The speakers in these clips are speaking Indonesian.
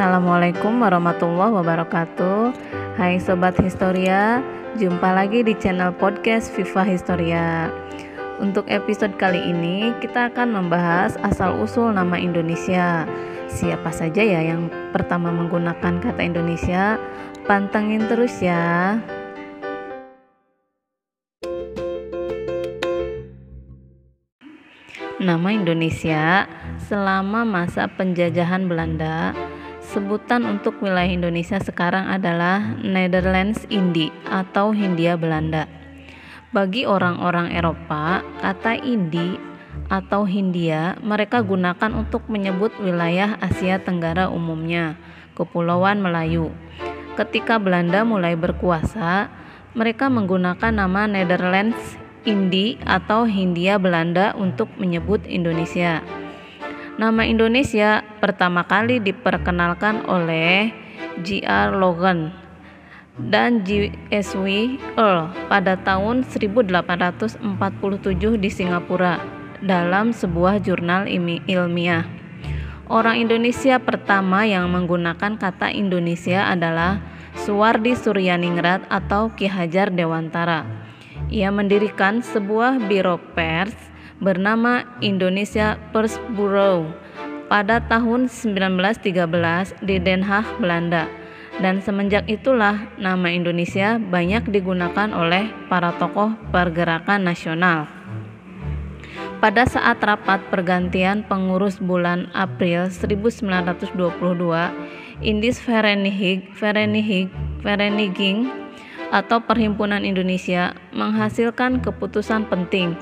Assalamualaikum warahmatullahi wabarakatuh. Hai Sobat Historia Jumpa lagi di channel podcast Viva Historia. Untuk episode kali ini kita akan membahas asal-usul nama Indonesia. Siapa saja ya yang pertama menggunakan kata Indonesia? Pantengin terus ya. Nama Indonesia selama masa penjajahan Belanda, sebutan untuk wilayah Indonesia sekarang adalah Netherlands Indi atau Hindia Belanda. Bagi orang-orang Eropa, kata Indi atau Hindia mereka gunakan untuk menyebut wilayah Asia Tenggara umumnya, Kepulauan Melayu. Ketika Belanda mulai berkuasa, mereka menggunakan nama Netherlands Indi atau Hindia Belanda untuk menyebut Indonesia. Nama Indonesia pertama kali diperkenalkan oleh J.R. Logan dan J.S.W. Earl pada tahun 1847 di Singapura dalam sebuah jurnal ilmiah. Orang Indonesia pertama yang menggunakan kata Indonesia adalah Suwardi Suryaningrat atau Ki Hajar Dewantara. Ia mendirikan sebuah biro pers bernama Indonesia Pers Bureau pada tahun 1913 di Den Haag, Belanda. Dan semenjak itulah nama Indonesia banyak digunakan oleh para tokoh pergerakan nasional. Pada saat rapat pergantian pengurus bulan April 1922, Indis Vereniging atau Perhimpunan Indonesia menghasilkan keputusan penting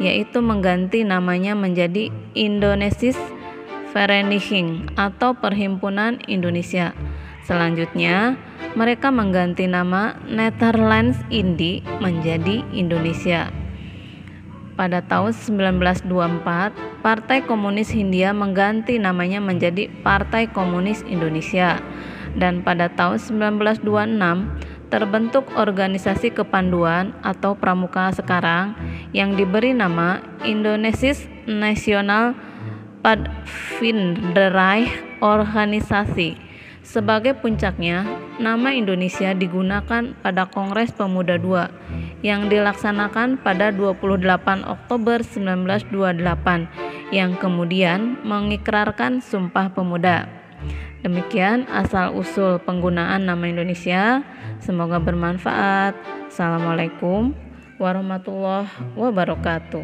yaitu mengganti namanya menjadi Indonesis Vereniging atau Perhimpunan Indonesia. Selanjutnya, mereka mengganti nama Netherlands Indi menjadi Indonesia. Pada tahun 1924, Partai Komunis Hindia mengganti namanya menjadi Partai Komunis Indonesia. Dan pada tahun 1926, terbentuk organisasi kepanduan atau pramuka sekarang yang diberi nama Indonesis National Padvinderij Organisasi. Sebagai puncaknya, nama Indonesia digunakan pada Kongres Pemuda II yang dilaksanakan pada 28 Oktober 1928 yang kemudian mengikrarkan Sumpah Pemuda. Demikian asal-usul penggunaan nama Indonesia. Semoga bermanfaat. Assalamualaikum warahmatullahi wabarakatuh.